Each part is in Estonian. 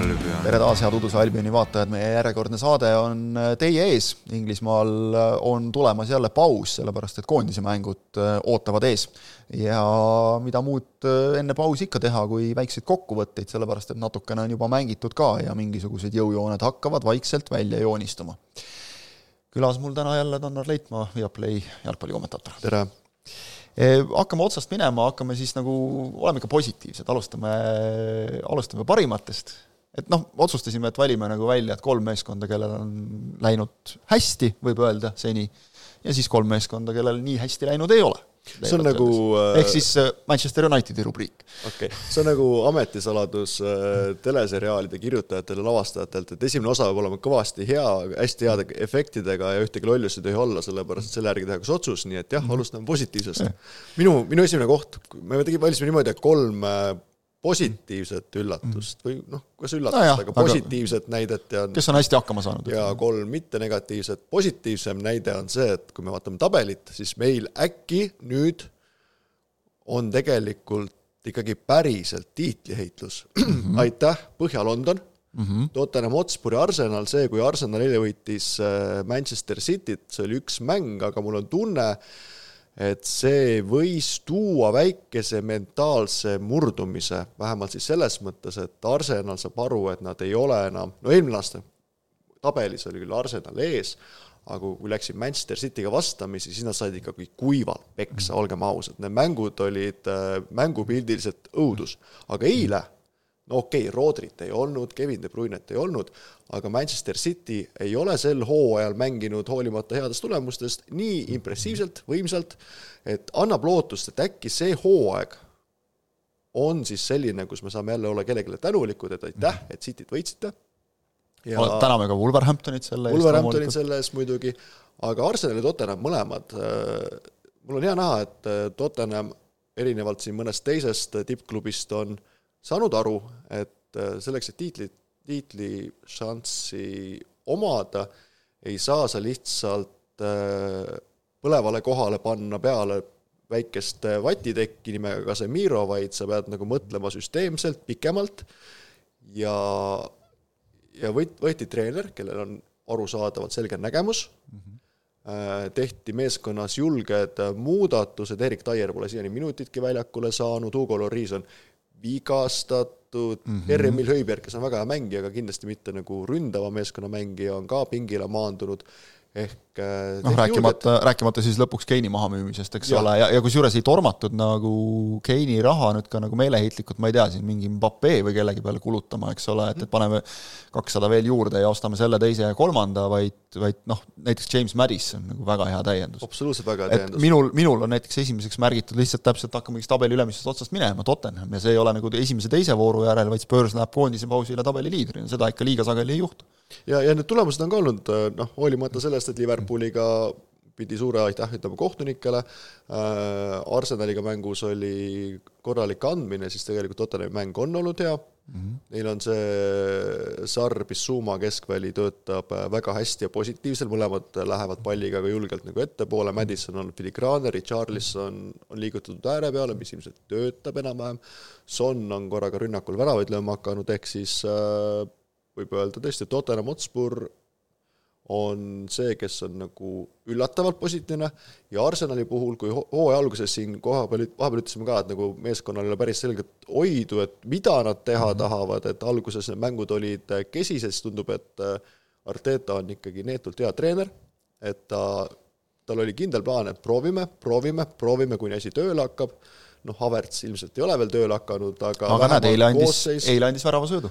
ja tere taas, head Uduse Albioni vaatajad, meie järjekordne saade on äh, teie ees. Inglismaal äh, on tulemas jälle paus, sellepärast et koondise mängud äh, ootavad ees. ja mida muud enne pausi ikka teha, kui väikseid kokkuvõtteid, sellepärast et natukene on juba mängitud ka ja mingisugused jõujooned hakkavad vaikselt välja joonistuma. külas mul täna jälle Tannar Leitmaa, Viaplay jalgpallikommentaator. tere! hakkame otsast minema, hakkame siis nagu, oleme ikka positiivsed, alustame, alustame parimatest. Et noh, otsustasime, et valime nagu välja, et kolm meeskonda, kellel on läinud hästi, võib öelda, seni, ja siis kolm meeskonda, kellel nii hästi läinud ei ole see on nagu ehk siis äh, Manchester Unitedi rubriik. okei okay., see on nagu ametisaladus äh, teleseriaalide kirjutajatele, lavastajatelt, et esimene osa peab olema kõvasti hea, hästi heade efektidega ja ühtegi lollust ei tohi olla, sellepärast et selle järgi tehakse otsus, nii et jah, mhm. alustame positiivsest. minu, minu esimene koht, me tegime, valisime niimoodi, et kolm äh, positiivset üllatust või noh, kas üllatust no, aga positiivset aga näidet ja kes on hästi hakkama saanud. ja kolm mitte negatiivset, positiivsem näide on see, et kui me vaatame tabelit, siis meil äkki nüüd on tegelikult ikkagi päriselt tiitliheitlus mm. -hmm. aitäh, Põhja-London mm, -hmm. Tottenham Hotspur ja Arsenal, see, kui Arsenal eile võitis äh, Manchester Cityt, see oli üks mäng, aga mul on tunne, et see võis tuua väikese mentaalse murdumise, vähemalt siis selles mõttes, et Arsenal saab aru, et nad ei ole enam, no eelmine aasta tabelis oli küll Arsenal ees, aga kui läksid Manchester Cityga vastamisi, siis nad said ikkagi kuivalt peksa, olgem ausad, need mängud olid äh, mängupildiliselt õudus, aga eile no okei okay,, Rodrit ei olnud, Kevin De Bruynet ei olnud, aga Manchester City ei ole sel hooajal mänginud hoolimata headest tulemustest nii impressiivselt, võimsalt, et annab lootust, et äkki see hooaeg on siis selline, kus me saame jälle olla kellelegi tänulikud, et aitäh, et Cityt võitsite. ja täname ka Wolverhamptonit selle eest. Wolverhamptonit selle eest muidugi, aga Arsenal ja Tottenham mõlemad, äh, mul on hea näha, et äh, Tottenham erinevalt siin mõnest teisest tippklubist on saanud aru, et äh, selleks, et tiitlit, tiitlišanssi omada, ei saa sa lihtsalt äh, põlevale kohale panna peale väikest äh, vatitekki nimega Casemiro, vaid sa pead nagu mõtlema süsteemselt, pikemalt. Ja, ja võt-, võeti treener, kellel on arusaadavalt selge nägemus. Mm, -hmm tehti meeskonnas julged muudatused, Erik Taier pole siiani minutitki väljakule saanud, Hugo Lloris on vigastatud mm, -hmm. Eremil Höiberg, kes on väga hea mängija, aga kindlasti mitte nagu ründava meeskonna mängija, on ka pingile maandunud ehk äh, noh, rääkimata, rääkimata siis lõpuks Keini mahamüümisest, eks ja. ole, ja, ja kusjuures ei tormatud nagu Keini raha nüüd ka nagu meeleheitlikult, ma ei tea, siin mingi Mbappe või kellegi peale kulutama, eks ole, et, et paneme kakssada veel juurde ja ostame selle, teise ja kolmanda, vaid, vaid noh, näiteks James Madison nagu väga hea täiendus. absoluutselt väga hea täiendus. minul, minul on näiteks esimeseks märgitud lihtsalt täpselt hakkamegi tabeli ülemisest otsast minema, Tottenham, ja see ei ole nagu esimese-teise vooru järel, vaid Spurs läheb koondise pausile tabeli liidrina, seda ikka liiga sageli ei juhtu ja, ja need tulemused on ka olnud äh, noh, hoolimata sellest, et Liverpooliga pidi suure aitäh ütlema kohtunikele äh,, Arsenaliga mängus oli korralik andmine, siis tegelikult Tottenhami mäng on olnud hea. Mm, -hmm. neil on see Sarr, Bissuma keskväli töötab äh, väga hästi ja positiivselt, mõlemad lähevad palliga ka julgelt nagu ettepoole, Madison on filigraane, Richarlison on liigutatud ääre peale, mis ilmselt töötab enam-vähem, Son on korraga rünnakul väravaid lööma hakanud, ehk siis äh, võib öelda tõesti, et Tottenham Hotspur on see, kes on nagu üllatavalt positiivne ja Arsenali puhul, kui hooaja alguses siin koha peal, vahepeal ütlesime ka, et nagu meeskonnal ei ole päris selget oidu, et mida nad teha mm -hmm. tahavad, et alguses need mängud olid kesised, siis tundub, et äh, Arteta on ikkagi neetult hea treener, et ta, tal oli kindel plaan, et proovime, proovime, proovime, kuni asi tööle hakkab, noh, Havertz ilmselt ei ole veel tööle hakanud, aga aga näed, eile andis, eile andis väravasöödu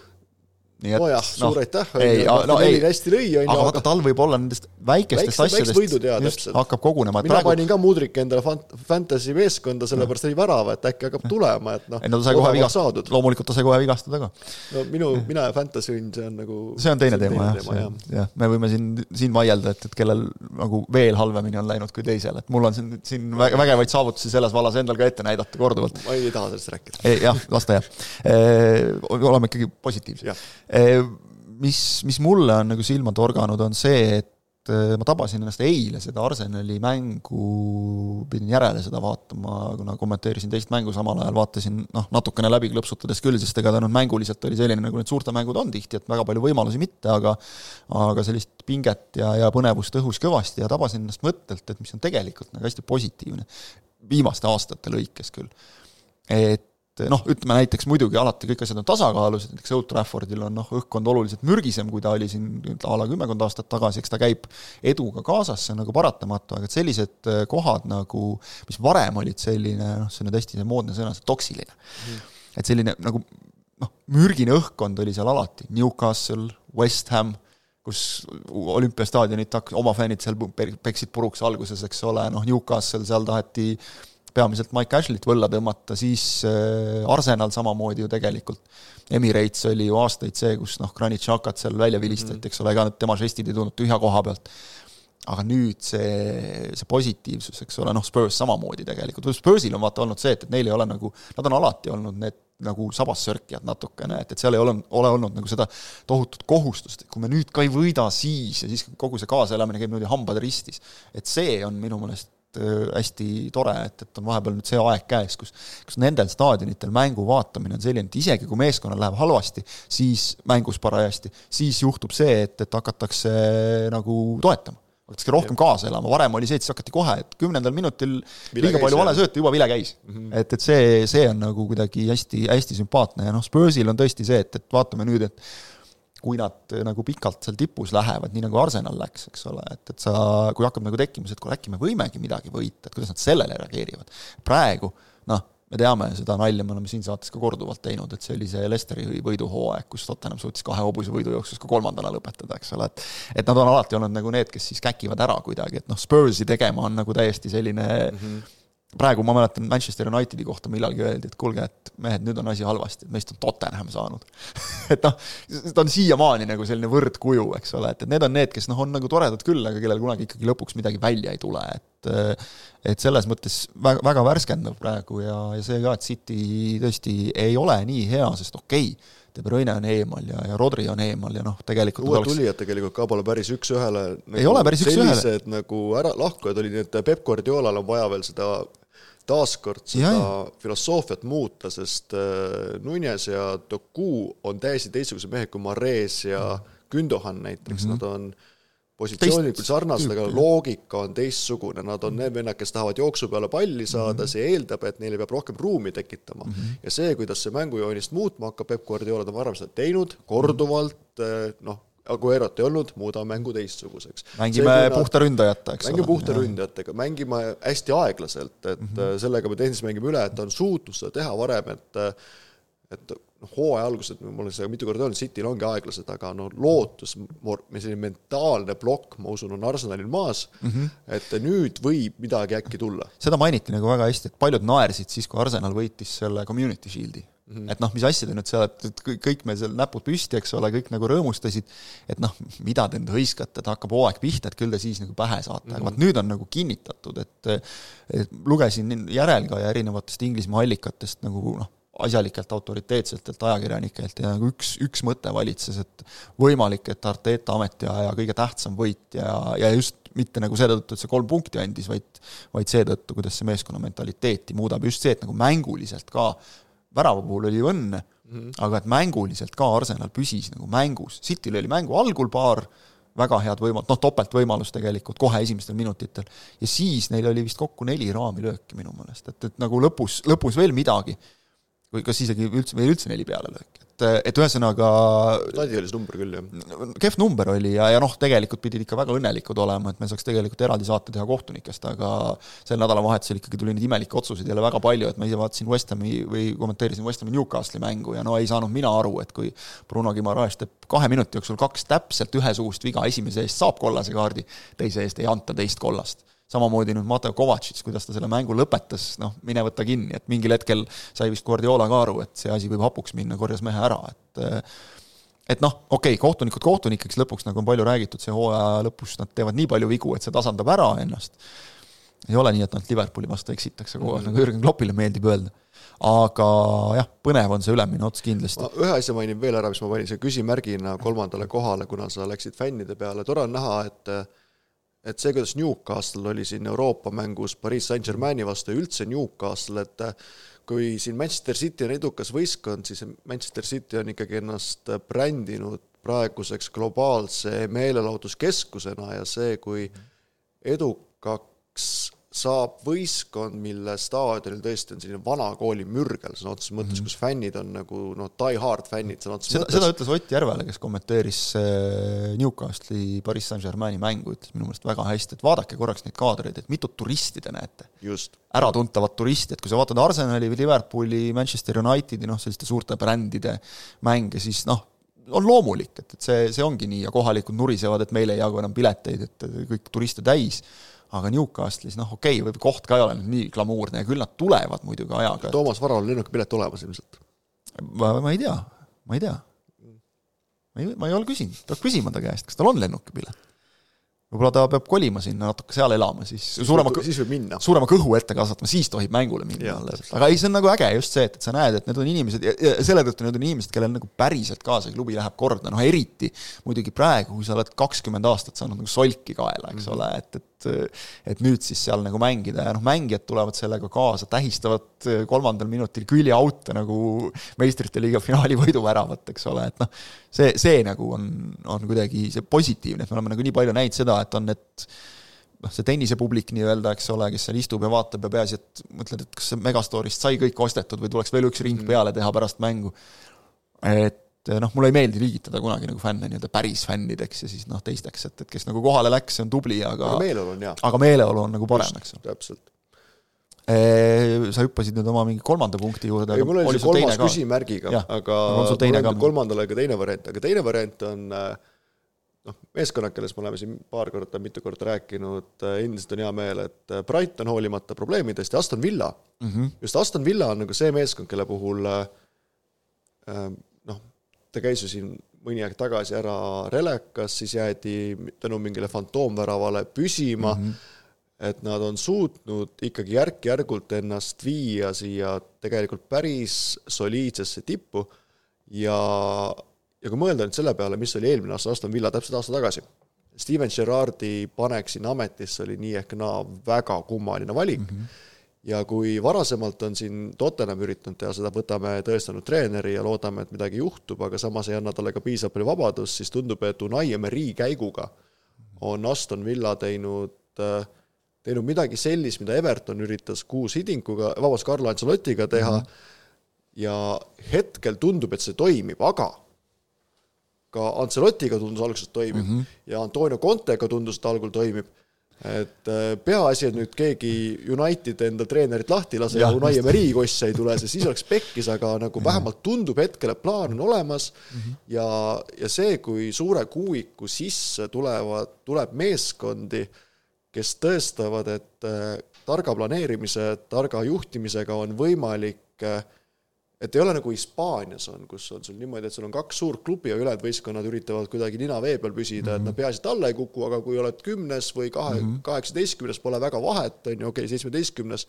nojah, suur no, aitäh, on ju, no, ei, hästi lõi, on ju. aga vaata, tal võib olla nendest väikestest asjadest võidud, jaa, täpselt. hakkab kogunema. mina praegu... panin ka Mudrik endale fant-, fantasy meeskonda, sellepärast oli värava, et äkki hakkab tulema, et noh. ei no ta sai kohe vigastada, loomulikult ta sai kohe vigastada ka. no minu, mina ja fantasy õnn, see on nagu see on teine teema, jah, jah, jah, me võime siin, siin vaielda, et, et kellel nagu veel halvemini on läinud kui teisel, et mul on siin, siin vägevaid saavutusi selles vallas endal ka ette näidata korduvalt. ma ei taha sellest rääkida. jah, las ta jääb. oleme ikkagi positiivsed mis, mis mulle on nagu silma torganud, on see, et äh, ma tabasin ennast eile seda Arsenali mängu, pidin järele seda vaatama, kuna kommenteerisin teist mängu samal ajal, vaatasin noh, natukene läbi klõpsutades küll, sest ega ta nüüd mänguliselt oli selline, nagu need suurte mängud on tihti, et väga palju võimalusi mitte, aga aga sellist pinget ja, ja põnevust õhus kõvasti ja tabasin ennast mõttelt, et mis on tegelikult nagu hästi positiivne, viimaste aastate lõikes küll. et et noh, ütleme näiteks muidugi alati kõik asjad on tasakaalus, näiteks Old Traffordil on noh, õhkkond oluliselt mürgisem, kui ta oli siin a la kümmekond aastat tagasi, eks ta käib eduga kaasas, see on nagu paratamatu, aga et sellised äh, kohad nagu, mis varem olid selline noh, see on nüüd hästi moodne sõna, see toksiline. Mm.. et selline nagu noh, mürgine õhkkond oli seal alati, Newcastle, West Ham, kus olümpiastaadionit hakkas, oma fännid seal peksid puruks alguses, eks ole, noh, Newcastle, seal taheti peamiselt Mike Ashley't võlla tõmmata, siis äh, Arsenal samamoodi ju tegelikult. Emirates oli ju aastaid see, kus noh, Granit Xhakat seal välja vilistati -hmm. eks ole, ega tema žestid ei tulnud tühja koha pealt. aga nüüd see, see positiivsus, eks ole, noh, Spurs samamoodi tegelikult, Spursil on vaata olnud see, et, et neil ei ole nagu, nad on alati olnud need nagu sabassörkijad natukene, et, et seal ei ole, ole olnud nagu seda tohutut kohustust, et kui me nüüd ka ei võida, siis ja siis kogu see kaasaelamine käib niimoodi hambad ristis. et see on minu meelest Äh, hästi tore, et, et on vahepeal nüüd see aeg käes, kus, kus nendel staadionitel mängu vaatamine on selline, et isegi kui meeskonnal läheb halvasti, siis mängus parajasti, siis juhtub see, et, et hakatakse nagu toetama hakatakse rohkem kaasa elama, varem oli see, et siis hakati kohe, et kümnendal minutil vile liiga palju valesööte, juba vile käis mm. -hmm. et, et see, see on nagu kuidagi hästi, hästi sümpaatne ja noh, Spursil on tõesti see, et, et vaatame nüüd, et kui nad eh, nagu pikalt seal tipus lähevad, nii nagu Arsenal läks, eks ole, et, et sa, kui hakkab nagu tekkima see, et kuule, äkki me võimegi midagi võita, et kuidas nad sellele reageerivad. praegu noh, me teame seda nalja, me oleme siin saates ka korduvalt teinud, et see oli see Lesteri võiduhooaeg, kus Tottenham suutis kahe hobuse võidu jooksus ka kolmandana lõpetada, eks ole, et et nad on alati olnud nagu need, kes siis käkivad ära kuidagi, et noh, Spursi tegema on nagu täiesti selline mm -hmm praegu ma mäletan Manchester Unitedi kohta millalgi öeldi, et kuulge, et mehed, nüüd on asi halvasti, et meist on Tottenham saanud. Et noh, ta on siiamaani nagu selline võrdkuju, eks ole, et, et need on need, kes noh, on nagu toredad küll, aga kellel kunagi ikkagi lõpuks midagi välja ei tule, et et selles mõttes väga, väga värskendav praegu ja, ja see ka, et City tõesti ei ole nii hea, sest okei okay,, De Bruyne on eemal ja, ja Rodri on eemal ja noh, tegelikult uued oleks... tulijad tegelikult ka pole päris üks-ühele nagu ei ole päris üks-ühele. sellised nagu ära, lahkujad olid, nii et Peep Guardiolal on vaja veel seda taaskord seda ja, ja. filosoofiat muuta, sest äh, Nunes ja Doku on täiesti teistsugused mehed kui Mares ja Gündohan näiteks mm, -hmm. nad on positsioonil küll sarnased, aga loogika on teistsugune, nad on need vennad, kes tahavad jooksu peale palli saada mm, -hmm. see eeldab, et neile peab rohkem ruumi tekitama mm. -hmm. ja see, kuidas see mängujoonist muutma hakkab, Peep Guardiola on varem seda teinud, korduvalt, noh, Aguerot ei olnud, muudame mängu teistsuguseks. mängime see, puhta ründajata, eks ole. mängime puhta ründajatega, mängime hästi aeglaselt, et mm -hmm. sellega me tehniliselt mängime üle, et ta on suutnud seda teha varem, et et noh, hooaja alguses, ma olen seda mitu korda öelnud, Cityl ongi aeglased, aga no lootus, selline mentaalne plokk, ma usun, on Arsenalil maas mm, -hmm. et nüüd võib midagi äkki tulla. seda mainiti nagu väga hästi, et paljud naersid siis, kui Arsenal võitis selle Community Shield'i Mm -hmm. et noh, mis asja te nüüd seal, et kõik meil seal näpud püsti, eks ole, kõik nagu rõõmustasid, et noh, mida te nüüd hõiskate, et hakkab hooaeg pihta, et küll te siis nagu pähe saate mm, -hmm. aga vot nüüd on nagu kinnitatud, et et lugesin järel ka ja erinevatest Inglismaa allikatest nagu noh, asjalikelt autoriteetsetelt ajakirjanikelt ja nagu üks, üks mõte valitses, et võimalik, et Arteta ametiaja kõige tähtsam võit ja, ja just mitte nagu seetõttu, et see kolm punkti andis, vaid vaid seetõttu, kuidas see meeskonna mentaliteeti muudab, just see, et nagu mänguliselt ka värava puhul oli ju õnne mm, -hmm. aga et mänguliselt ka Arsenal püsis nagu mängus, Cityl oli mängu algul paar väga head võimalust, noh topeltvõimalus tegelikult kohe esimestel minutitel, ja siis neil oli vist kokku neli raamilööki minu meelest, et, et nagu lõpus, lõpus veel midagi, või kas isegi üldse, või üldse neli pealelööki, et, et ühesõnaga Ladi oli see number küll, jah. kehv number oli ja, ja noh, tegelikult pidid ikka väga õnnelikud olema, et me saaks tegelikult eraldi saate teha kohtunikest, aga sel nädalavahetusel ikkagi tuli neid imelikke otsuseid jälle väga palju, et ma ise vaatasin West Hami või kommenteerisin West Hami Newcastle'i mängu ja no ei saanud mina aru, et kui Bruno Guimaraes teeb kahe minuti jooksul kaks täpselt ühesugust viga, esimese eest saab kollase kaardi, teise eest ei anta teist kollast samamoodi nüüd Mateo Kovatšits, kuidas ta selle mängu lõpetas, noh, mine võta kinni, et mingil hetkel sai vist Guardiola ka aru, et see asi võib hapuks minna, korjas mehe ära, et et noh, okei okay,, kohtunikud kohtunikeks lõpuks, nagu on palju räägitud, see hooaja lõpus nad teevad nii palju vigu, et see tasandab ära ennast. ei ole nii, et nad Liverpooli vastu eksitakse kogu aeg mm, -hmm. nagu Jürgen Kloppile meeldib öelda. aga jah, põnev on see ülemine ots kindlasti. ühe asja mainin veel ära, mis ma panin siia küsimärgina kolmandale kohale, kuna sa läksid fännide peale, tore on näha, et et see, kuidas Newcastle oli siin Euroopa mängus Pariis Saint-Germaini vastu ja üldse Newcastle, et kui siin Manchester City on edukas võistkond, siis Manchester City on ikkagi ennast brändinud praeguseks globaalse meelelahutuskeskusena ja see, kui edukaks saab võistkond, mille staadionil tõesti on selline vana kooli mürgel sõna otseses mõttes mm, -hmm. kus fännid on nagu noh, die hard fännid sõna otseses mõttes. seda ütles Ott Järvele, kes kommenteeris äh, Newcastle'i Pariis Saint-Germaini mängu, ütles minu meelest väga hästi, et vaadake korraks neid kaadreid, et mitut turisti te näete. äratuntavat turisti, et kui sa vaatad Arsenali või Liverpooli, Manchester Unitedi, noh, selliste suurte brändide mänge, siis noh, on loomulik, et, et see, see ongi nii ja kohalikud nurisevad, et meil ei jagu enam pileteid, et kõik turiste täis aga Newcastle'is noh, okei okay,, võib koht ka ei ole nüüd nii glamuurne ja küll nad tulevad muidugi ajaga. Toomas Varal on lennukipilet olemas ilmselt? ma, ma ei tea, ma ei tea. ma ei, ma ei ole küsinud, peab küsima ta käest, kas tal on lennukipilet võib-olla ta peab kolima sinna, natuke seal elama, siis, suurema, siis võib minna. suurema kõhu ette kasvatama, siis tohib mängule minna alles. aga ei, see on nagu äge just see, et, et sa näed, et need on inimesed ja, ja selle tõttu need on inimesed, kellel nagu päriselt ka see klubi läheb korda, noh eriti muidugi praegu, kui sa oled kakskümmend aastat saanud nagu solki kaela, eks mm -hmm. ole, et, et et nüüd siis seal nagu mängida ja noh, mängijad tulevad sellega kaasa, tähistavad kolmandal minutil küljeaute nagu meistrite liiga finaali võiduväravat, eks ole, et noh, see, see nagu on, on kuidagi see positiivne, et me oleme nagu nii palju näinud seda, et on need noh, see tennisepublik nii-öelda, eks ole, kes seal istub ja vaatab ja peaasi, et mõtled, et kas see Megastorist sai kõik ostetud või tuleks veel üks ring mm. peale teha pärast mängu. et noh, mulle ei meeldi liigitada kunagi nagu fänne nii-öelda päris fännideks ja siis noh, teisteks, et, et kes nagu kohale läks, see on tubli, aga aga meeleolu on hea. aga meeleolu on nagu parem, eks ole. täpselt sa hüppasid nüüd oma mingi kolmanda punkti juurde. ei, mul oli see kolmas küsimärgiga, aga mul on kolmandale ka teine variant, aga teine variant on äh, noh, meeskonnad, kellest me oleme siin paar korda, mitu korda rääkinud, äh, endiselt on hea meel, et äh, Brighton hoolimata probleemidest ja Aston Villa mm, -hmm. just Aston Villa on nagu see meeskond, kelle puhul noh, ta käis ju siin mõni aeg tagasi ära relekas, siis jäädi tänu mingile fantoomväravale püsima. Mm, -hmm et nad on suutnud ikkagi järk-järgult ennast viia siia tegelikult päris soliidsesse tippu. Ja, ja kui mõelda nüüd selle peale, mis oli eelmine aasta Aston Villa täpselt aasta tagasi, Steven Gerrardi panek sinna ametisse oli nii ehk naa väga kummaline valik. Mm, -hmm ja kui varasemalt on siin Tottenham üritanud teha seda, võtame tõestanud treeneri ja loodame, et midagi juhtub, aga samas ei anna talle ka piisavalt palju vabadust, siis tundub, et Unai Emery käiguga on Aston Villa teinud äh, teinud midagi sellist, mida Everton üritas Kuus Hidinguga, vabandust, Carlo Ancelottiga teha mm, -hmm. ja hetkel tundub, et see toimib, aga ka Ancelottiga tundus alguses toimib mm -hmm. ja Antonio Contega tundus, et algul toimib, et äh, peaasi, et nüüd keegi United enda treenerit lahti lase ja, ja Unai Emery kosse ei tule, sest siis oleks pekkis, aga nagu vähemalt tundub hetkel, et plaan on olemas. Mm -hmm. ja, ja see, kui suure kuuiku sisse tulevad, tuleb meeskondi kes tõestavad, et äh, targa planeerimise, targa juhtimisega on võimalik, äh, et ei ole nagu Hispaanias on, kus on sul niimoodi, et sul on kaks suurt klubi ja ülejäänud võistkonnad üritavad kuidagi nina vee peal püsida mm, -hmm. et nad mhm. peaasi, et alla ei kuku, aga kui oled kümnes või kahe mm -hmm., kaheksateistkümnes, pole väga vahet, on ju, okei okay,, seitsmeteistkümnes,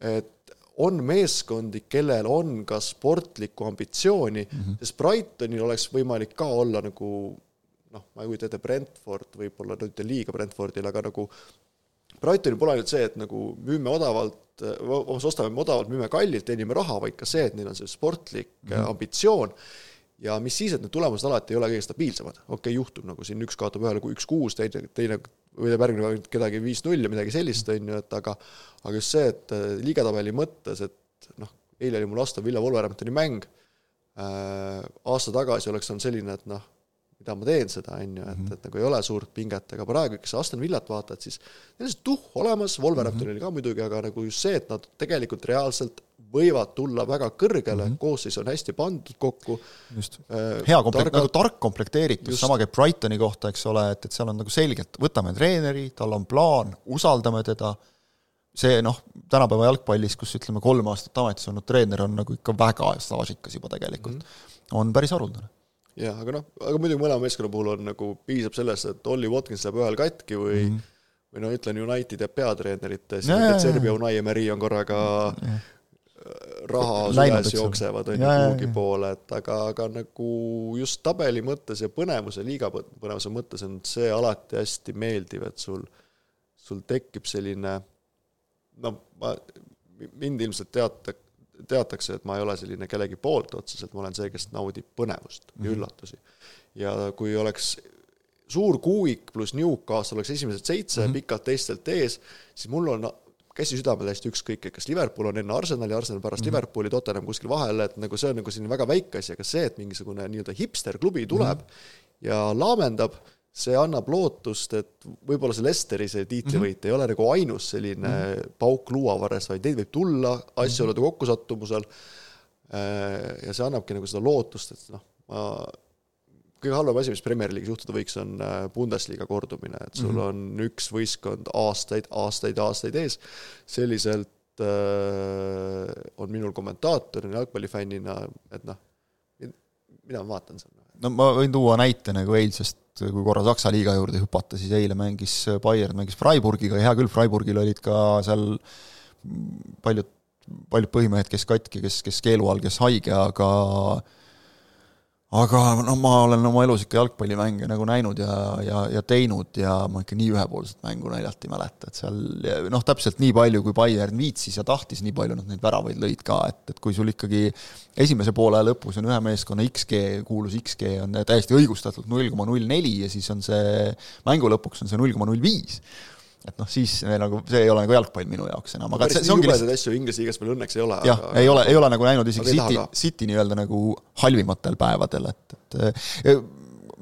et on meeskondi, kellel on ka sportlikku ambitsiooni mm, -hmm. sest Brightonil oleks võimalik ka olla nagu noh, ma ei kujuta ette, Brentford võib-olla, nüüd ütlen liiga Brentfordile, aga nagu Brightonil pole ainult see, et nagu müüme odavalt, vabandust, ostame odavalt, müüme kallilt, teenime raha, vaid ka see, et neil on see sportlik mm -hmm. ambitsioon ja mis siis, et need tulemused alati ei ole kõige stabiilsemad, okei okay,, juhtub nagu siin üks kaotab ühele üks-kuus, teine, teine võidab järgmine kedagi viis-null ja midagi sellist, on ju, et aga aga just see, et äh, liigatabeli mõttes, et noh, eile oli mul Aston Villa Wolverhamptoni mäng äh,, aasta tagasi oleks olnud selline, et noh, mida ma teen seda, on ju, et, mhm. et nagu ei ole suurt pinget, aga praegu, sa Aston Villat vaatad, siis neil on see tuhh olemas, Wolverhamptonil mm -hmm. ka muidugi, aga nagu just see, et nad tegelikult reaalselt võivad tulla väga kõrgele mm, -hmm. koosseis on hästi pandud kokku. just äh,, hea komplekt-, nagu tark komplekteeritus, sama käib Brightoni kohta, eks ole, et, et seal on nagu selgelt, võtame treeneri, tal on plaan, usaldame teda, see noh, tänapäeva jalgpallis, kus ütleme, kolm aastat ametis olnud treener on nagu ikka väga staažikas juba tegelikult mm, -hmm. on päris haruldane jah, aga noh, aga muidugi mõlema meeskonna puhul on nagu, piisab sellest, et Olli Watkins läheb ühel katki või mm -hmm. või no ütlen, United jääb peatreenerit, siis et Serbia Unai Emery on korraga raha läinud, süles jooksevad, on ju, kuhugi poole, et aga, aga nagu just tabeli mõttes ja põnevuse, liiga põ- põnevuse mõttes on see alati hästi meeldiv, et sul, sul tekib selline no ma, mind ilmselt teata, teatakse, et ma ei ole selline kellegi poolt otseselt, ma olen see, kes naudib põnevust ja üllatusi. ja kui oleks suur kuuik pluss Newcastle oleks esimesed seitse mm -hmm. pikalt teistelt ees, siis mul on käsi südamel hästi ükskõik, et kas Liverpool on enne Arsenali, Arsenal pärast mm -hmm. Liverpooli, Tottenham kuskil vahel, et nagu see on nagu selline väga väike asi, aga see, et mingisugune nii-öelda hipsterklubi tuleb mm -hmm. ja laamendab, see annab lootust, et võib-olla see Lesteri see tiitlivõit mm -hmm. ei ole nagu ainus selline mm -hmm. pauk luuavarres, vaid neid võib tulla asjaolude kokkusattumusel. ja see annabki nagu seda lootust, et noh, ma kõige halvem asi, mis Premier League'is juhtuda võiks, on äh, Bundesliga kordumine, et sul mm -hmm. on üks võistkond aastaid, aastaid, aastaid ees. selliselt äh, on minul kommentaatorina, jalgpallifännina, et noh, mida ma vaatan seal. no ma võin tuua näite nagu eilsest, kui korra Saksa liiga juurde hüpata, siis eile mängis Bayern, mängis Freiburgiga ja hea küll, Freiburgil olid ka seal paljud, paljud põhimehed, kes katki, kes, kes keelu all, kes haige, aga aga no ma olen oma elus ikka jalgpallimänge nagu näinud ja, ja, ja teinud ja ma ikka nii ühepoolset mängu naljalt ei mäleta, et seal noh, täpselt nii palju, kui Bayern viitsis ja tahtis, nii palju nad neid väravaid lõid ka, et, et kui sul ikkagi esimese poole lõpus on ühe meeskonna XG, kuulus XG on täiesti õigustatult null koma null neli ja siis on see, mängu lõpuks on see null koma null viis et noh, siis nagu see ei ole nagu jalgpall minu jaoks enam, aga see, see ongi jubedaid asju Inglise liigas meil õnneks ei ole. jah, ei ole, ei ole nagu näinud isegi aga City. City nii-öelda nagu halvimatel päevadel, et, et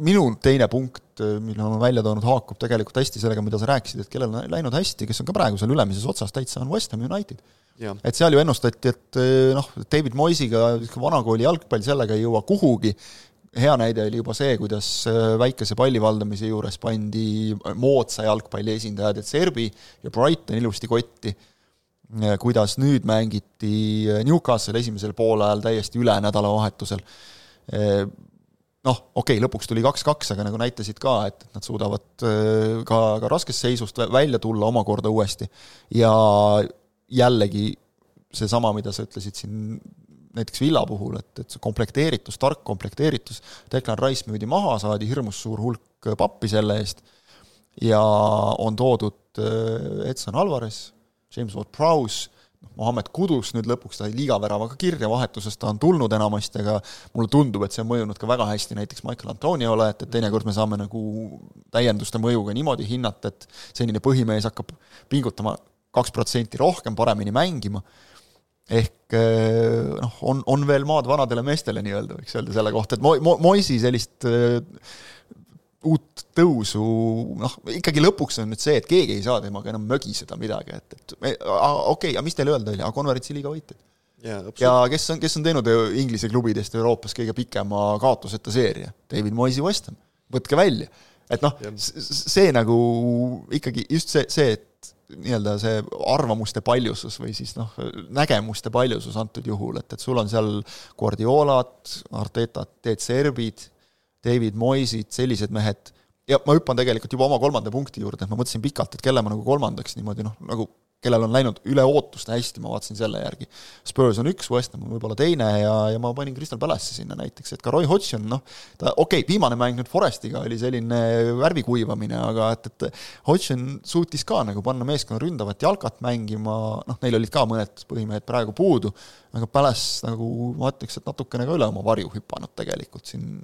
minu teine punkt, mille ma olen välja toonud, haakub tegelikult hästi sellega, mida sa rääkisid, et kellel on läinud hästi, kes on ka praegu seal ülemises otsas täitsa, on West Ham United. et seal ju ennustati, et noh, David Moisiga vanakooli jalgpall sellega ei jõua kuhugi, hea näide oli juba see, kuidas eh, väikese palli valdamise juures pandi moodsa jalgpalli esindajad, et Serbi ja Brighton ilusti kotti, kuidas nüüd mängiti Newcastle esimesel poolajal täiesti üle nädalavahetusel. Noh, okei okay,, lõpuks tuli kaks-kaks, aga nagu näitasid ka, et nad suudavad ka, ka raskest seisust vä- välja tulla omakorda uuesti. ja jällegi seesama, mida sa ütlesid siin näiteks Villa puhul, et, et see komplekteeritus, tark komplekteeritus, Declan Rice müüdi maha, saadi hirmus suur hulk pappi selle eest. Ja on toodud äh, Edson Alvarez, James Ward-Prowse, Mohammed Kudus nüüd lõpuks sai liigaväravaga kirja, vahetusest ta on tulnud enamasti, aga mulle tundub, et see on mõjunud ka väga hästi näiteks Michael Antoniole, et, et teinekord me saame nagu täienduste mõjuga niimoodi hinnata, et senine põhimees hakkab pingutama kaks protsenti rohkem, paremini mängima, ehk eh, noh, on, on veel maad vanadele meestele nii-öelda, võiks öelda selle kohta, et Mo-, Mo-, Moisi sellist eh, uut tõusu, noh, ikkagi lõpuks on nüüd see, et keegi ei saa temaga enam mögiseda midagi, et, et okei okay,, aga mis teil öelda oli, aga konverentsi liiga võitjad? jaa, ja kes on, kes on teinud Inglise klubidest Euroopas kõige pikema kaotuseta seeria? David Moisi West Ham, võtke välja. et noh, Jah. see nagu ikkagi just see, see, et nii-öelda see arvamuste paljusus või siis noh, nägemuste paljusus antud juhul, et, et sul on seal Guardiolat, Artetat, Teet Serbid, David Moisid, sellised mehed, ja ma hüppan tegelikult juba oma kolmanda punkti juurde, ma mõtlesin pikalt, et kelle ma nagu kolmandaks niimoodi noh, nagu kellel on läinud üle ootuste hästi, ma vaatasin selle järgi. Spurs on üks, West Ham on võib-olla teine ja, ja ma panin Crystal Palace'i sinna näiteks, et ka Roy Hodgson, noh, ta okei okay,, viimane mäng nüüd Forestiga oli selline värvi kuivamine, aga et, et Hodgson suutis ka nagu panna meeskonna ründavat jalkat mängima, noh, neil olid ka mõned põhimehed praegu puudu, aga Palace nagu ma ütleks, et natukene ka üle oma varju hüpanud tegelikult siin,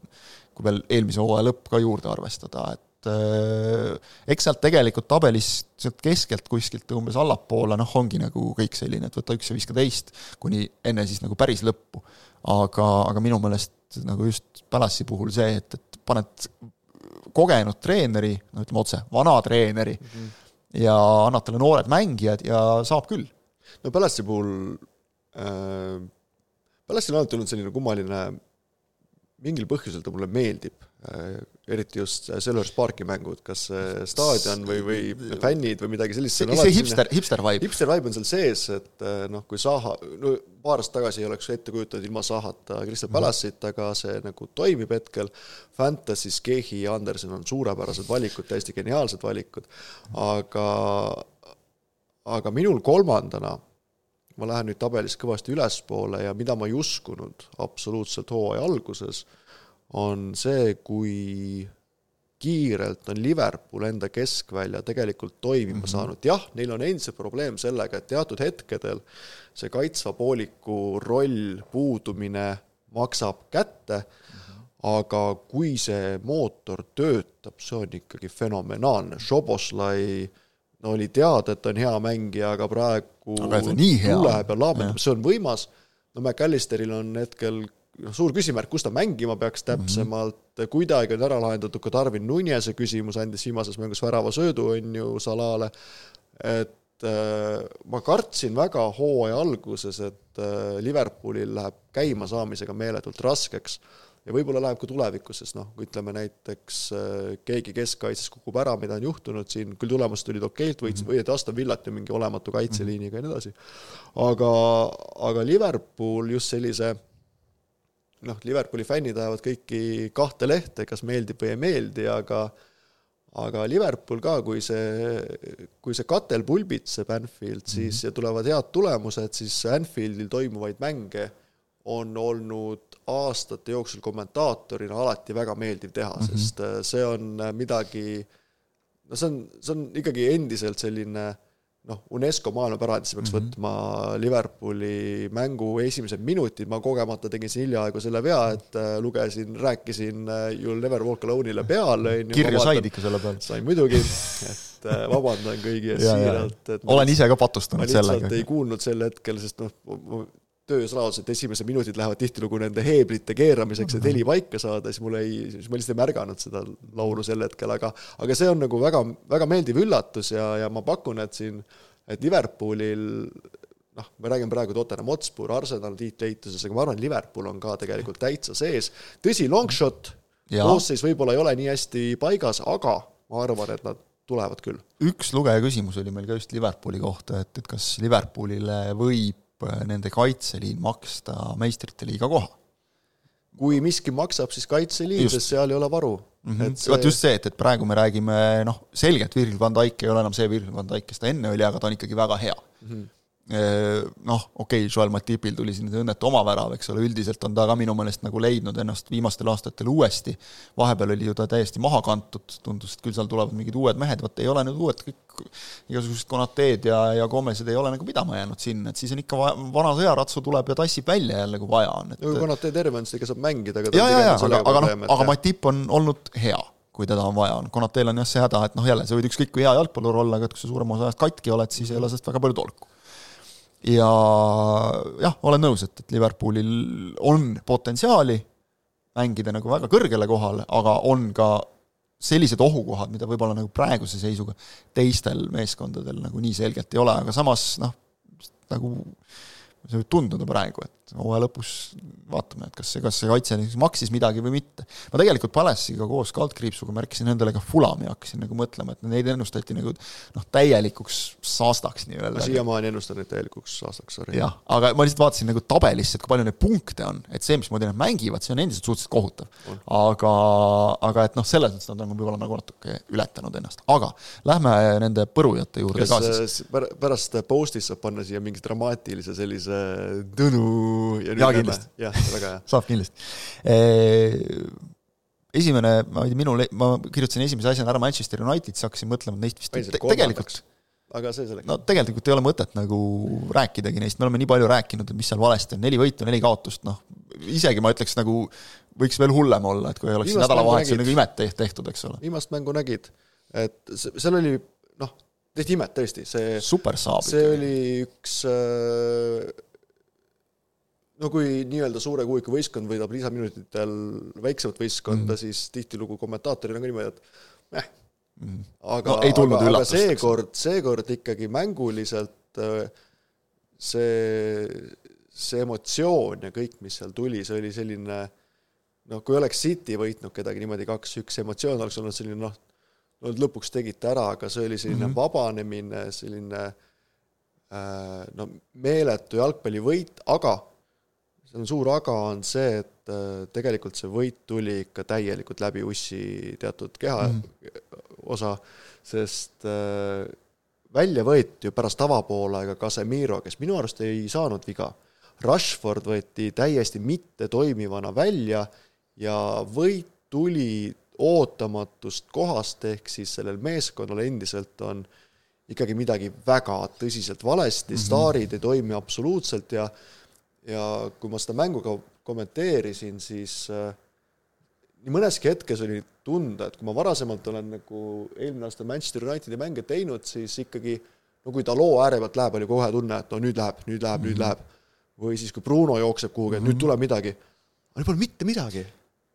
kui veel eelmise hooaja lõpp ka juurde arvestada, et eks sealt tegelikult tabelis sealt keskelt kuskilt umbes allapoole, noh, ongi nagu kõik selline, et võta üks ja viska teist, kuni enne siis nagu päris lõppu. aga, aga minu meelest nagu just Palace'i puhul see, et, et paned kogenud treeneri, no ütleme otse, vana treeneri mm -hmm. ja annad talle noored mängijad ja saab küll. no Palace'i puhul äh,, Palace'il on alati olnud selline kummaline, mingil põhjusel ta mulle meeldib äh,, eriti just Selver's Parki mängud, kas see staadion või, või fännid või midagi sellist. see, see hipster, hipster vibe. hipster vibe on seal sees, et äh, noh, kui Zaha, no paar aastat tagasi ei oleks ette kujutanud ilma Zahata Crystal Palace'it, aga see nagu toimib hetkel. Fantasy's Kehi ja Anderson on suurepärased valikud, täiesti geniaalsed valikud, aga, aga minul kolmandana ma lähen nüüd tabelis kõvasti ülespoole ja mida ma ei uskunud absoluutselt hooaja alguses, on see, kui kiirelt on Liverpool enda keskvälja tegelikult toimima mm -hmm. saanud, jah, neil on endiselt probleem sellega, et teatud hetkedel see kaitsva pooliku roll, puudumine maksab kätte mm, -hmm. aga kui see mootor töötab, see on ikkagi fenomenaalne, Šoboslai no oli teada, et ta on hea mängija, aga praegu aga tuleb ja laamendab, see on võimas, no McAllisteril on hetkel suur küsimärk, kus ta mängima peaks täpsemalt mm, -hmm. kuidagi on ära lahendatud ka Darwin Nunez'e küsimus, andis viimases mängus värava söödu, on ju, Salale, et äh, ma kartsin väga hooaja alguses, et äh, Liverpoolil läheb käimasaamisega meeletult raskeks ja võib-olla läheb ka tulevikus, sest noh, ütleme näiteks äh, keegi keskkaitses kukub ära, mida on juhtunud siin, küll tulemused tulid okeilt, võitsid mm -hmm. või Aston Villat ju mingi olematu kaitseliiniga ja nii edasi, aga, aga Liverpool just sellise noh, Liverpooli fännid ajavad kõiki kahte lehte, kas meeldib või ei meeldi, aga aga Liverpool ka, kui see, kui see katel pulbitseb Anfield, siis mm -hmm. ja tulevad head tulemused, siis Anfieldil toimuvaid mänge on olnud aastate jooksul kommentaatorina alati väga meeldiv teha mm, -hmm. sest äh, see on midagi, no see on, see on ikkagi endiselt selline äh, noh, UNESCO maailmapärandisse peaks mm -hmm. võtma Liverpooli mängu esimesed minutid, ma kogemata tegin siin hiljaaegu selle vea, et äh, lugesin, rääkisin äh, You'll never walk alone'ile peale, on ju. kirja said ikka selle peale? sain muidugi, et äh, vabandan kõigi ees siiralt, olen ise ka patustanud sellega. ei kuulnud sel hetkel, sest noh, töös laos, et esimesed minutid lähevad tihtilugu nende heeblite keeramiseks, et heli paika saada, siis mul ei, siis ma lihtsalt ei märganud seda laulu sel hetkel, aga aga see on nagu väga, väga meeldiv üllatus ja, ja ma pakun, et siin, et Liverpoolil noh, me räägime praegu Tottenham Hotspur, Arsenal tiitleituses, aga ma arvan, Liverpool on ka tegelikult täitsa sees. tõsi, long shot, koosseis võib-olla ei ole nii hästi paigas, aga ma arvan, et nad tulevad küll. üks lugeja küsimus oli meil ka just Liverpooli kohta, et, et kas Liverpoolile võib nende kaitseliin maksta meistrite liiga koha. kui miski maksab, siis kaitseliin, sest seal ei ole varu mm. -hmm. See... vot just see, et, et praegu me räägime noh, selgelt Virgil van Dijk ei ole enam see Virgil van Dijk, kes ta enne oli, aga ta on ikkagi väga hea mm. -hmm noh, okei okay,, Joel Matipil tuli siin õnnetu oma värav, eks ole, üldiselt on ta ka minu meelest nagu leidnud ennast viimastel aastatel uuesti, vahepeal oli ju ta täiesti maha kantud, tundus, et küll seal tulevad mingid uued mehed, vot ei ole nüüd uued kõik igasugused Konateed ja, ja Gomezid ei ole nagu pidama jäänud sinna, et siis on ikka vaja, vana sõjaratsu tuleb ja tassib välja jälle, kui vaja on, et no Konatee terve on, siis ikka saab mängida, aga ja, ja, ja, aga, aga noh, aga Matip on olnud hea kui teda on vaja, on. Konateel on jah see häda, et noh, jälle, sa võid ükskõik kui hea jalgpallur olla, aga et kui sa suurema osa ajast katki oled, siis ei ole sellest väga palju tolku ja jah, olen nõus, et, et Liverpoolil on potentsiaali mängida nagu väga kõrgele kohale, aga on ka sellised ohukohad, mida võib-olla nagu praeguse seisuga teistel meeskondadel nagu nii selgelt ei ole, aga samas noh, nagu see võib tunduda praegu, et hooaja lõpus vaatame, et kas see, kas see kaitse maksis midagi või mitte. ma tegelikult Palessiga koos kaldkriipsuga märkisin endale ka Fulami, hakkasin nagu mõtlema, et neid ennustati nagu noh, täielikuks saastaks nii-öelda. ma siiamaani ennustan neid täielikuks saastaks, sorry. jah, aga ma lihtsalt vaatasin nagu tabelisse, et kui palju neid punkte on, et see, mismoodi nad mängivad, see on endiselt suhteliselt kohutav. aga, aga et noh, selles mõttes nad on võib-olla nagu natuke ületanud ennast, aga lähme nende põrujate juurde kas ka siis. pärast post'is saab panna siia mingi dramaatilise sellise tõnu ja jaa, kindlasti. jah, väga hea. saab kindlasti. Esimene, ma ei tea, minu, ma kirjutasin esimese asjana ära Manchester United, siis hakkasin mõtlema, et neist vist te, tegelikult aga see selleks. no tegelikult ei ole mõtet nagu rääkidagi neist, me oleme nii palju rääkinud, et mis seal valesti on, neli võitu, neli kaotust, noh, isegi ma ütleks nagu võiks veel hullem olla, et kui ei oleks nädalavahetusel nagu imet tehtud, eks ole. viimast mängu nägid, et seal oli noh, tehti imet tõesti, see super saab see ikkagi. oli üks äh, no kui nii-öelda suure kuuika võistkond võidab lisaminutitel väiksemat võistkonda mm., siis tihtilugu kommentaatorina ka niimoodi, et eh mm.. aga no,, aga, aga seekord, seekord ikkagi mänguliselt äh, see, see emotsioon ja kõik, mis seal tuli, see oli selline noh, kui oleks City võitnud kedagi niimoodi kaks-üks, emotsioon oleks olnud selline noh, no lõpuks tegite ära, aga see oli selline mm -hmm. vabanemine, selline äh, no meeletu jalgpallivõit, aga seal on suur aga, on see, et äh, tegelikult see võit tuli ikka täielikult läbi ussi teatud keha mm. osa, sest äh, välja võeti ju pärast avapoolega Casemiro, kes minu arust ei saanud viga. Rushford võeti täiesti mittetoimivana välja ja võit tuli ootamatust kohast, ehk siis sellel meeskonnal endiselt on ikkagi midagi väga tõsiselt valesti mm, -hmm. staarid ei toimi absoluutselt ja ja kui ma seda mängu ka kommenteerisin, siis äh, nii mõneski hetkes oli tunda, et kui ma varasemalt olen nagu eelmine aasta Manchester Unitedi mänge teinud, siis ikkagi no kui ta loo ääre pealt läheb, oli kohe tunne, et no nüüd läheb, nüüd läheb mm, -hmm. nüüd mhm. läheb. või siis, kui Bruno jookseb kuhugi, et mm -hmm. nüüd mhm. tuleb midagi. aga pole mitte midagi.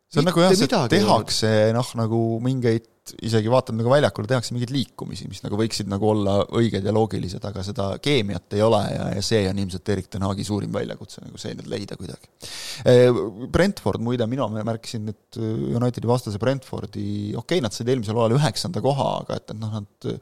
see on nagu jah, see tehakse noh, nagu mingeid isegi vaatad nagu väljakule, tehakse mingeid liikumisi, mis nagu võiksid nagu olla õiged ja loogilised, aga seda keemiat ei ole ja, ja see on ilmselt Erik Ten Hagi suurim väljakutse, nagu see nüüd leida kuidagi. Brentford muide, mina märkisin nüüd Unitedi vastase Brentfordi, okei okay,, nad said eelmisel hooajal üheksanda koha, aga et, et noh, nad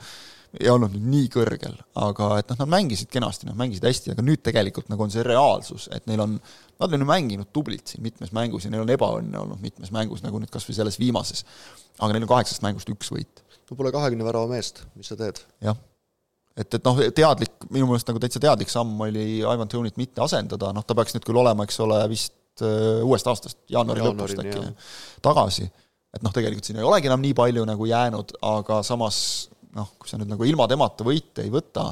ei olnud nüüd nii kõrgel, aga et noh, nad mängisid kenasti, nad mängisid hästi, aga nüüd tegelikult nagu on see reaalsus, et neil on, nad on ju mänginud tublilt siin mitmes mängus ja neil on ebaõnne olnud mitmes mängus, nagu nüüd kas või selles viimases. aga neil on kaheksast mängust üks võit. no pole kahekümne värava meest, mis sa teed? jah. et, et noh, teadlik, minu meelest nagu täitsa teadlik samm oli Ivan Tonit mitte asendada, noh ta peaks nüüd küll olema, eks ole, vist uh, uuest aastast, jaanuari lõpust äkki, tagasi et noh, tegelikult siin ei olegi enam nii palju nagu jäänud, aga samas noh, kui sa nüüd nagu ilma temata võite ei võta,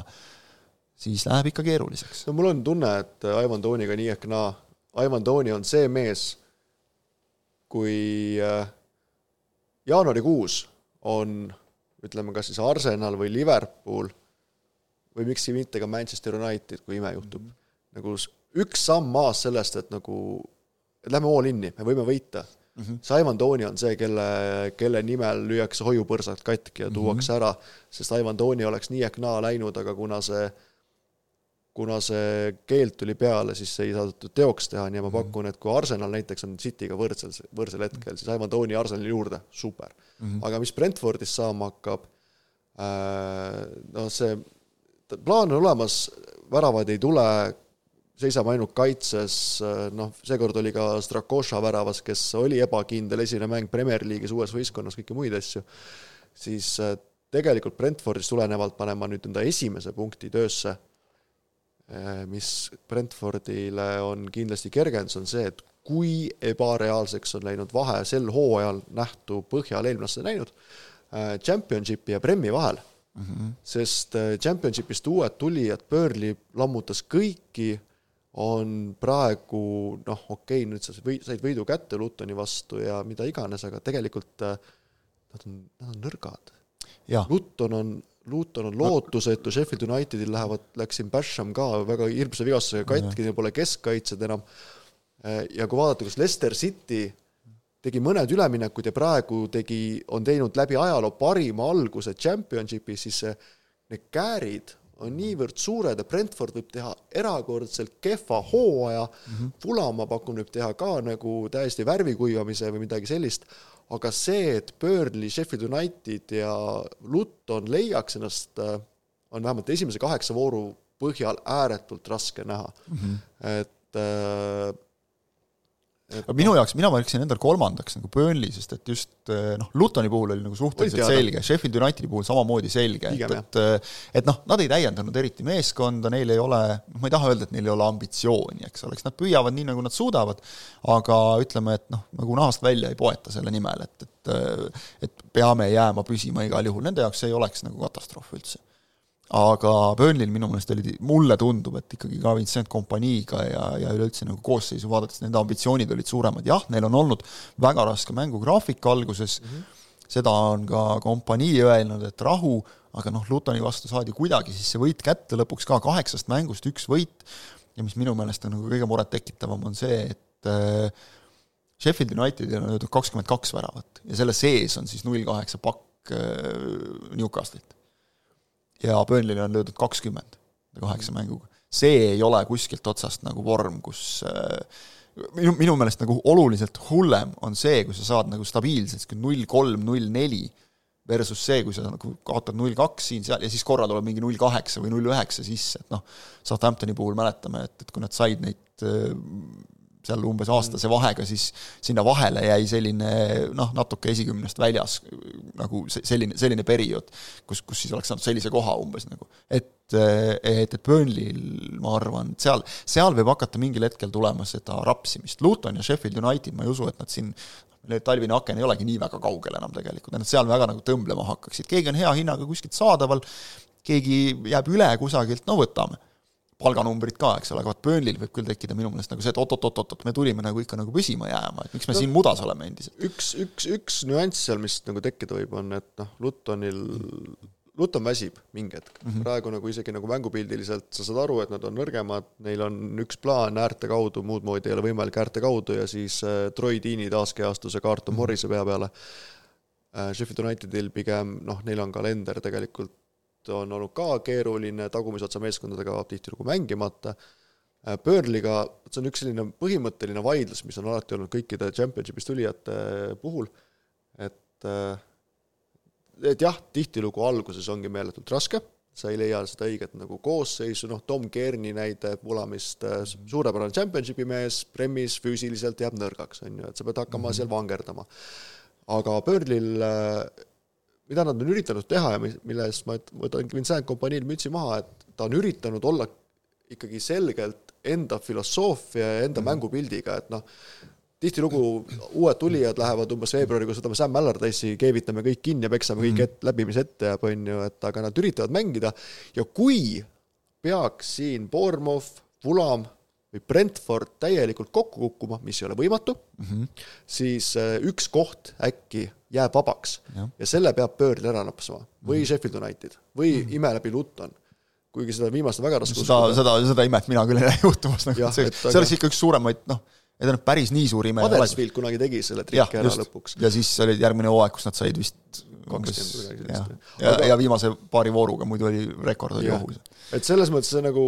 siis läheb ikka keeruliseks. no mul on tunne, et Ivan Tooniga nii ehk naa, Ivan Tooni on see mees, kui äh, jaanuarikuus on ütleme, kas siis Arsenal või Liverpool või miks mitte ka Manchester United, kui ime juhtub mm, -hmm. nagu üks samm maas sellest, et nagu, et lähme all in'i, me võime võita mm. -hmm. Simon Tooni on see, kelle, kelle nimel lüüakse hoiupõrsad katki ja mhm. tuuakse mm -hmm. ära, sest Simon Tooni oleks nii ehk naa läinud, aga kuna see kuna see keeld tuli peale, siis ei saadud teoks teha, nii ma mhm. pakun, et kui Arsenal näiteks on Cityga võrdsel, võrdsel hetkel, siis Ivan Toni Arsenali juurde, super mm. -hmm. aga mis Brentfordist saama hakkab, äh, no see, plaan on olemas, väravaid ei tule, seisame ainult kaitses, noh, seekord oli ka Strakoša väravas, kes oli ebakindel, esimene mäng Premier League'is uues võistkonnas, kõiki muid asju, siis äh, tegelikult Brentfordist tulenevalt panen ma nüüd enda esimese punkti töösse, äh, mis Brentfordile on kindlasti kergendus, on see, et kui ebareaalseks on läinud vahe sel hooajal nähtu põhjal eelmine näinud, äh, Championshipi ja Premi vahel mm. -hmm. sest Championshipist uued tulijad, Burnley lammutas kõiki on praegu noh, okei okay,, nüüd sa või, said võidu kätte Lutoni vastu ja mida iganes, aga tegelikult äh, nad on, nad on nõrgad. Luton on, Luton on lootusetu, Sheffield Unitedil lähevad, läks siin Basham ka väga hirmsa vigastusega katki, neil pole keskkaitsjad enam. Äh, ja kui vaadata, kas Leicester City tegi mõned üleminekud ja praegu tegi, on teinud läbi ajaloo parima alguse Championshipis, siis see, need käärid on niivõrd suured ja Brentford võib teha erakordselt kehva hooaja mm, -hmm. Fulama pakun, võib teha ka nagu täiesti värvikuivamise või midagi sellist, aga see, et Burnley, Sheffield United ja Luton leiaks ennast, äh, on vähemalt esimese kaheksa vooru põhjal ääretult raske näha mm. -hmm. et äh, aga minu jaoks, mina valikasin endale kolmandaks nagu Burnley, sest et just eh, noh, Lutoni puhul oli nagu suhteliselt selge, Sheffield Unitedi puhul samamoodi selge, et, et eh, et noh, nad ei täiendanud eriti meeskonda, neil ei ole, noh, ma ei taha öelda, et neil ei ole ambitsiooni, eks oleks, nad püüavad nii, nagu nad suudavad, aga ütleme, et noh, nagu nahast välja ei poeta selle nimel, et, et eh, et peame jääma püsima igal juhul, nende jaoks ei oleks nagu katastroof üldse aga Burnley'l minu meelest oli, mulle tundub, et ikkagi ka Vincent Compagnie'ga ja, ja üleüldse nagu koosseisu vaadates nende ambitsioonid olid suuremad, jah, neil on olnud väga raske mängugraafik alguses. Mm, -hmm. seda on ka Compagnie öelnud, et rahu, aga noh, Lutoni vastu saadi kuidagi siis see võit kätte, lõpuks ka kaheksast mängust üks võit, ja mis minu meelest on nagu kõige murettekitavam, on see, et äh, Sheffield Unitedil on öeldud kakskümmend kaks väravat ja selle sees on siis null kaheksa pakk äh, Newcastle'ilt ja Burnley'le on löödud kakskümmend kaheksa mänguga. see ei ole kuskilt otsast nagu vorm, kus äh, minu, minu meelest nagu oluliselt hullem on see, kui sa saad nagu stabiilselt null kolm, null neli, versus see, kui sa nagu kaotad null kaks siin-seal ja siis korra tuleb mingi null kaheksa või null üheksa sisse, et noh, Southamptoni puhul mäletame, et, et kui nad said neid äh, seal umbes aastase vahega, siis sinna vahele jäi selline noh, natuke esikümnest väljas nagu selline, selline periood, kus, kus siis oleks saanud sellise koha umbes nagu, et et, et Burnley'l ma arvan, et seal, seal võib hakata mingil hetkel tulema seda rapsimist, Luton ja Sheffield United, ma ei usu, et nad siin nüüd talvine aken ei olegi nii väga kaugel enam tegelikult, et nad seal väga nagu tõmblema hakkaksid, keegi on hea hinnaga kuskilt saadaval, keegi jääb üle kusagilt, no võtame. Palganumbrid ka, eks ole, aga vot Burnley'l võib küll tekkida minu meelest nagu see, et oot-oot-oot-oot, me tulime nagu ikka nagu püsima jääma, et miks me no, siin mudas oleme endiselt. üks, üks, üks nüanss seal, mis nagu tekkida võib, on, et noh, Lutonil Luton väsib mingi hetk mm, -hmm. praegu nagu isegi nagu mängupildiliselt sa saad aru, et nad on nõrgemad, neil on üks plaan äärte kaudu, muud moodi ei ole võimalik äärte kaudu ja siis äh, Troy Deani taaskeastuse kaart on -hmm. Morrise pea peale äh,. Sheffield Unitedil pigem noh, neil on kalender tegelikult on olnud ka keeruline, tagumise otsa meeskondadega tihtilugu mängimata äh,, Burnley'ga, see on üks selline põhimõtteline vaidlus, mis on alati olnud kõikide championship'is tulijate puhul, et äh, et jah, tihtilugu alguses ongi meeletult raske, sa ei leia seda õiget nagu koosseisu, noh, Tom Kearney näide Pulamist, äh, suurepärane championship'i mees, Premis füüsiliselt jääb nõrgaks, on ju, et sa pead hakkama mm -hmm. seal vangerdama. aga äh, mida nad on üritanud teha ja mille eest ma võtan Vincent kompaniil mütsi maha, et ta on üritanud olla ikkagi selgelt enda filosoofia ja enda mm -hmm. mängupildiga, et noh, tihtilugu uued tulijad lähevad umbes veebruarikuus, võtame Sam Allardyce'i, keevitame kõik kinni ja peksame kõik mhm. et, läbi, mis ette jääb, on ju, et aga nad üritavad mängida ja kui peaks siin Bournemouth, Fulham või Brentford täielikult kokku kukkuma, mis ei ole võimatu mm, -hmm. siis äh, üks koht äkki jääb vabaks ja, ja selle peab Burnley ära napsama või mm -hmm. Sheffield United või mm -hmm. ime läbi Luton kuigi seda viimast on väga raske seda, seda, seda imet mina küll ei näe juhtumas, nagu see, see oleks ikka üks suuremaid, noh, ta nüüd päris nii suur ime ei olegi. kunagi tegi selle triki ära just. lõpuks. ja siis oli järgmine hooaeg, kus nad said vist kakskümmend ja, ja, ja viimase paari vooruga muidu oli, rekord oli ohus. et selles mõttes see nagu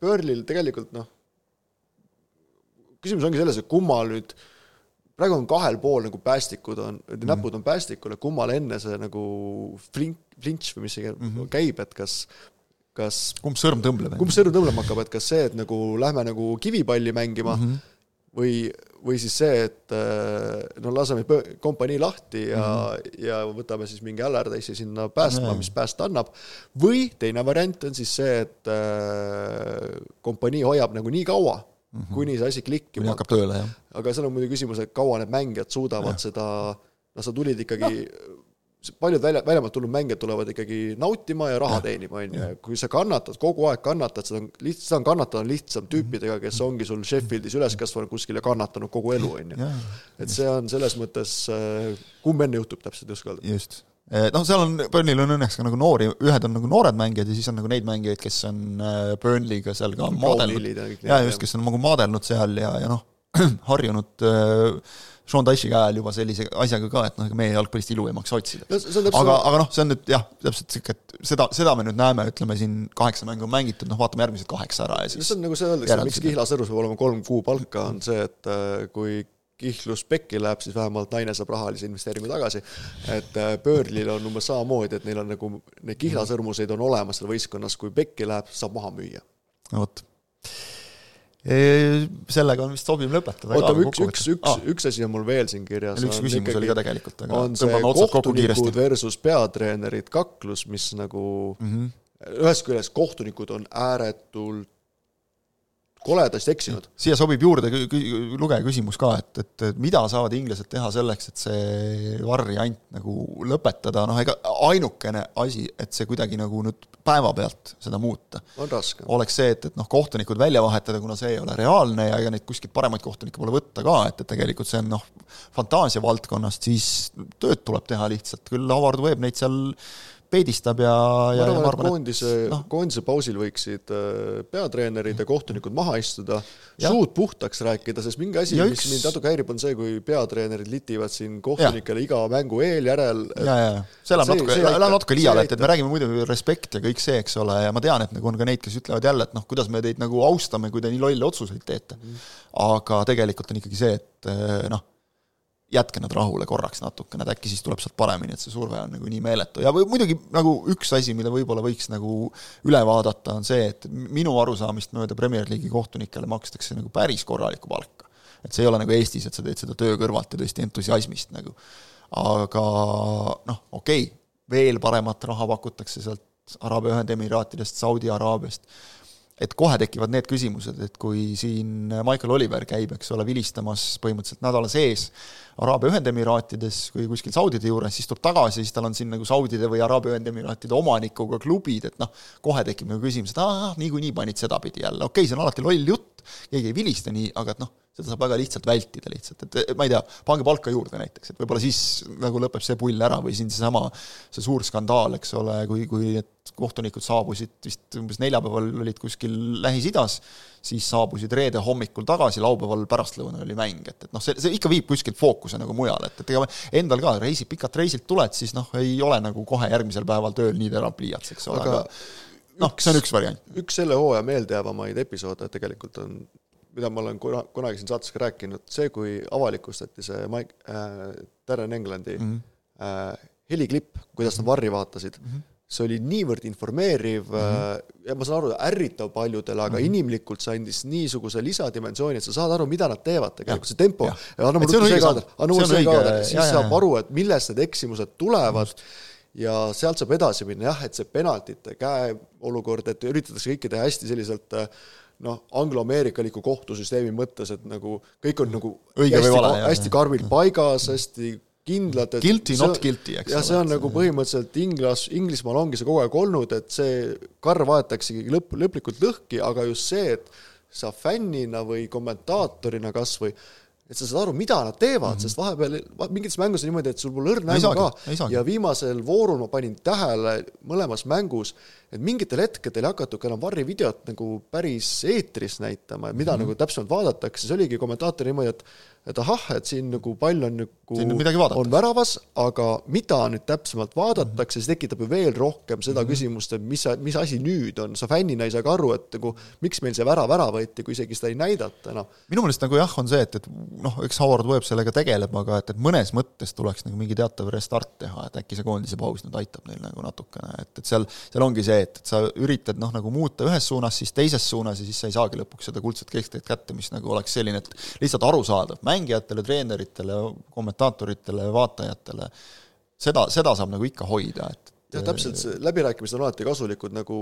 Burnley'l tegelikult noh, küsimus ongi selles, et kummal nüüd praegu on kahel pool nagu päästikud on mm, -hmm. näpud on päästikul, et kummal enne see nagu flink, flinch või mis see mm -hmm. käib, et kas kas kumb sõrm tõmbleb? kumb sõrm tõmblema hakkab, et kas see, et nagu lähme nagu kivipalli mängima mm, -hmm või, või siis see, et äh, no laseme kompanii lahti ja mm, -hmm. ja võtame siis mingi Allardyce'i sinna päästma, mis päästa annab, või teine variant on siis see, et äh, kompanii hoiab nagu nii kaua mm, -hmm. kuni see asi klikkima kuni hakkab tööle, jah. aga seal on muidugi küsimus, et kaua need mängijad suudavad ja. seda, noh, sa tulid ikkagi no paljud välja, väljamaalt tulnud mängijad tulevad ikkagi nautima ja raha teenima, on ju, kui sa kannatad, kogu aeg kannatad, seda on lihtsalt, seda on kannatada lihtsam tüüpidega, kes ongi sul Sheffieldis üles kasvanud kuskil ja kannatanud kogu elu, on ju. et see on selles mõttes, äh, kumb enne juhtub, täpselt ei oska öelda. just. Äh, noh, seal on, Burnley'l on õnneks ka nagu noori, ühed on nagu noored mängijad ja siis on nagu neid mängijaid, kes on äh, Burnley'ga seal ka maadelnud, jaa, just, kes on nagu maadelnud seal ja, ja noh, harjunud äh, Sean Dyche'i käe all juba sellise asjaga ka, et noh, ega meie jalgpallist ilu ei maksa otsida aga, aga noh, see on nüüd jah, täpselt sihuke, et seda, seda me nüüd näeme, ütleme siin kaheksa mängu on mängitud, noh vaatame järgmised kaheksa ära ja siis see on nagu see öeldakse, miks Kihlasõrus peab olema kolm kuu palka, on see, et äh, kui kihlus pekki läheb, siis vähemalt naine saab rahalise investeeringu tagasi. et äh, Burnley'l on umbes samamoodi, et neil on nagu, neid kihlasõrmuseid on olemas seal võistkonnas, kui pekki läheb, saab maha müüa. no vot sellega on vist sobiv lõpetada. oota, üks, üks, üks ah., üks asi on mul veel siin kirjas. üks küsimus ikkagi, oli ka tegelikult, aga on see kohtunikud versus peatreenerid kaklus, mis nagu mm -hmm. ühest küljest kohtunikud on ääretult koledasti eksinud. siia sobib juurde lugeja küsimus ka, et, et mida saavad inglased teha selleks, et see variant nagu lõpetada, noh ega ainukene asi, et see kuidagi nagu nüüd päevapealt seda muuta, oleks see, et, et noh, kohtunikud välja vahetada, kuna see ei ole reaalne ja ega neid kuskilt paremaid kohtunikke pole võtta ka, et, et tegelikult see on noh, fantaasia valdkonnast, siis tööd tuleb teha lihtsalt, küll Howard Webb neid seal peedistab ja, ja ma arvan, et koondise no., koondise pausil võiksid äh, peatreenerid ja kohtunikud maha istuda, suud puhtaks rääkida, sest mingi asi, mis üks... mind natuke häirib, on see, kui peatreenerid litivad siin kohtunikele ja. iga mängu eel, järel. ja, ja, see läheb natuke, läheb natuke liiale, et, et me räägime muidu respekt ja kõik see, eks ole, ja ma tean, et nagu on ka neid, kes ütlevad jälle, et noh, kuidas me teid nagu austame, kui te nii lolle otsuseid teete mm.. aga tegelikult on ikkagi see, et äh, noh, jätke nad rahule korraks natukene, et äkki siis tuleb sealt paremini, et see surve on nagu nii meeletu ja või muidugi nagu üks asi, mille võib-olla võiks nagu üle vaadata, on see, et minu arusaamist mööda Premier League'i kohtunikele makstakse nagu päris korralikku palka. et see ei ole nagu Eestis, et sa teed seda töö kõrvalt ja tõesti entusiasmist nagu. aga noh, okei okay,, veel paremat raha pakutakse sealt Araabia Ühendemiraatidest, Saudi Araabiast et kohe tekivad need küsimused, et kui siin Michael Oliver käib, eks ole, vilistamas põhimõtteliselt nädala sees Araabia Ühendemiraatides või kuskil Saudide juures, siis tuleb tagasi, siis tal on siin nagu Saudide või Araabia Ühendemiraatide omanikuga klubid, et noh, kohe tekib nagu küsimus, et aa, niikuinii panid sedapidi jälle, okei okay,, see on alati loll jutt, keegi ei vilista nii, aga et noh, seda saab väga lihtsalt vältida lihtsalt, et ma ei tea, pange palka juurde näiteks, et võib-olla siis nagu lõpeb see pull ära või siin seesama, see suur skandaal, eks ole, kui, kui need kohtunikud saabusid vist umbes neljapäeval olid kuskil Lähis-Idas, siis saabusid reede hommikul tagasi, laupäeval pärastlõunal oli mäng, et, et noh, see, see ikka viib kuskilt fookuse nagu mujale, et, et ega endal ka reisid, pikalt reisilt tuled, siis noh, ei ole nagu kohe järgmisel päeval tööl nii terav pliiats, eks ole, aga, aga noh, see on üks variant. üks selle hooaja meeldejäävamaid episoode tegelikult on mida ma olen kuna, kunagi siin saates ka rääkinud, see, kui avalikustati see Mike äh,, Darren Englandi mm -hmm. äh, heliklipp, kuidas nad varri vaatasid mm, -hmm. see oli niivõrd informeeriv mm -hmm. ja ma saan aru, ärritav paljudele, aga mm -hmm. inimlikult see andis niisuguse lisadimensiooni, et sa saad aru, mida nad teevad tegelikult, see tempo, anna mulle see kaader, anna mulle see kaader, siis ja, saab aru, et millest need eksimused tulevad. -hmm ja sealt saab edasi minna jah, et see penaltite käeolukord, et üritatakse kõike teha hästi selliselt äh, noh, angloameerikaliku kohtusüsteemi mõttes, et nagu kõik on nagu õige või vale, hästi karmilt paigas, hästi kindlad, et guilty, not guilty, eks ole. ja see on nagu põhimõtteliselt Inglas, Inglismaal ongi see kogu aeg olnud, et see karv aetaksegi lõpp, lõplikult lõhki, aga just see, et sa fännina või kommentaatorina kas või et sa saad aru, mida nad teevad mm, -hmm. sest vahepeal mingites mängus on niimoodi, et sul pole õrna aimu ka ja viimasel voorul ma panin tähele mõlemas mängus, et mingitel hetkedel ei hakatud ka enam Varri videot nagu päris eetris näitama, et mida mm -hmm. nagu täpsemalt vaadatakse, see oligi kommentaator niimoodi, et et ahah, et siin nagu pall on nagu, on väravas, aga mida nüüd täpsemalt vaadatakse, siis tekitab ju veel rohkem seda mm -hmm. küsimust, et mis, mis asi nüüd on, sa fännina ei saa ka aru, et nagu miks meil see värav ära võeti, kui isegi seda ei näidata enam no.. minu meelest nagu jah, on see, et, et noh, eks Howard Webb sellega tegeleb, aga et, et mõnes mõttes tuleks nagu mingi teatav restart teha, et äkki see koondise paus nüüd aitab neil nagu natukene, et, et seal, seal ongi see, et, et sa üritad noh, nagu muuta ühes suunas, siis teises suunas ja siis sa ei saagi lõpuks seda kuldset keskteed kätte, mis nagu oleks selline, et lihtsalt arusaadav mängijatele, treeneritele, kommentaatoritele, vaatajatele, seda, seda saab nagu ikka hoida, et jah, täpselt, see läbirääkimised on alati kasulikud, nagu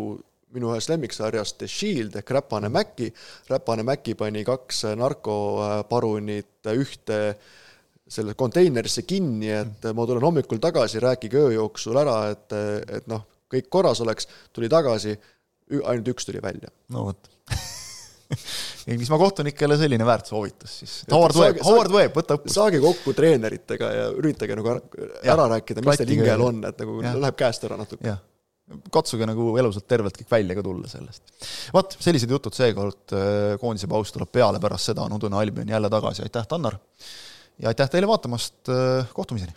minu ühest lemmiksarjast The Shield ehk Räpane Mäki, Räpane Mäki pani kaks narkoparunit ühte selle konteinerisse kinni, et ma tulen hommikul tagasi, rääkige öö jooksul ära, et, et noh, kõik korras oleks, tuli tagasi, ainult üks tuli välja. no vot Inglismaa kohtunikele selline väärt soovitus siis. Howard Webb, Howard Webb, võta õppust. saage kokku treeneritega ja üritage nagu ära, ära rääkida, mis teil hingel on, et nagu ja. läheb käest ära natuke. katsuge nagu elusalt tervelt kõik välja ka tulla sellest. vot, sellised jutud seekord, äh, koondise paus tuleb peale, pärast seda on udune Albion jälle tagasi, aitäh, Tannar! ja aitäh teile vaatamast, äh, kohtumiseni!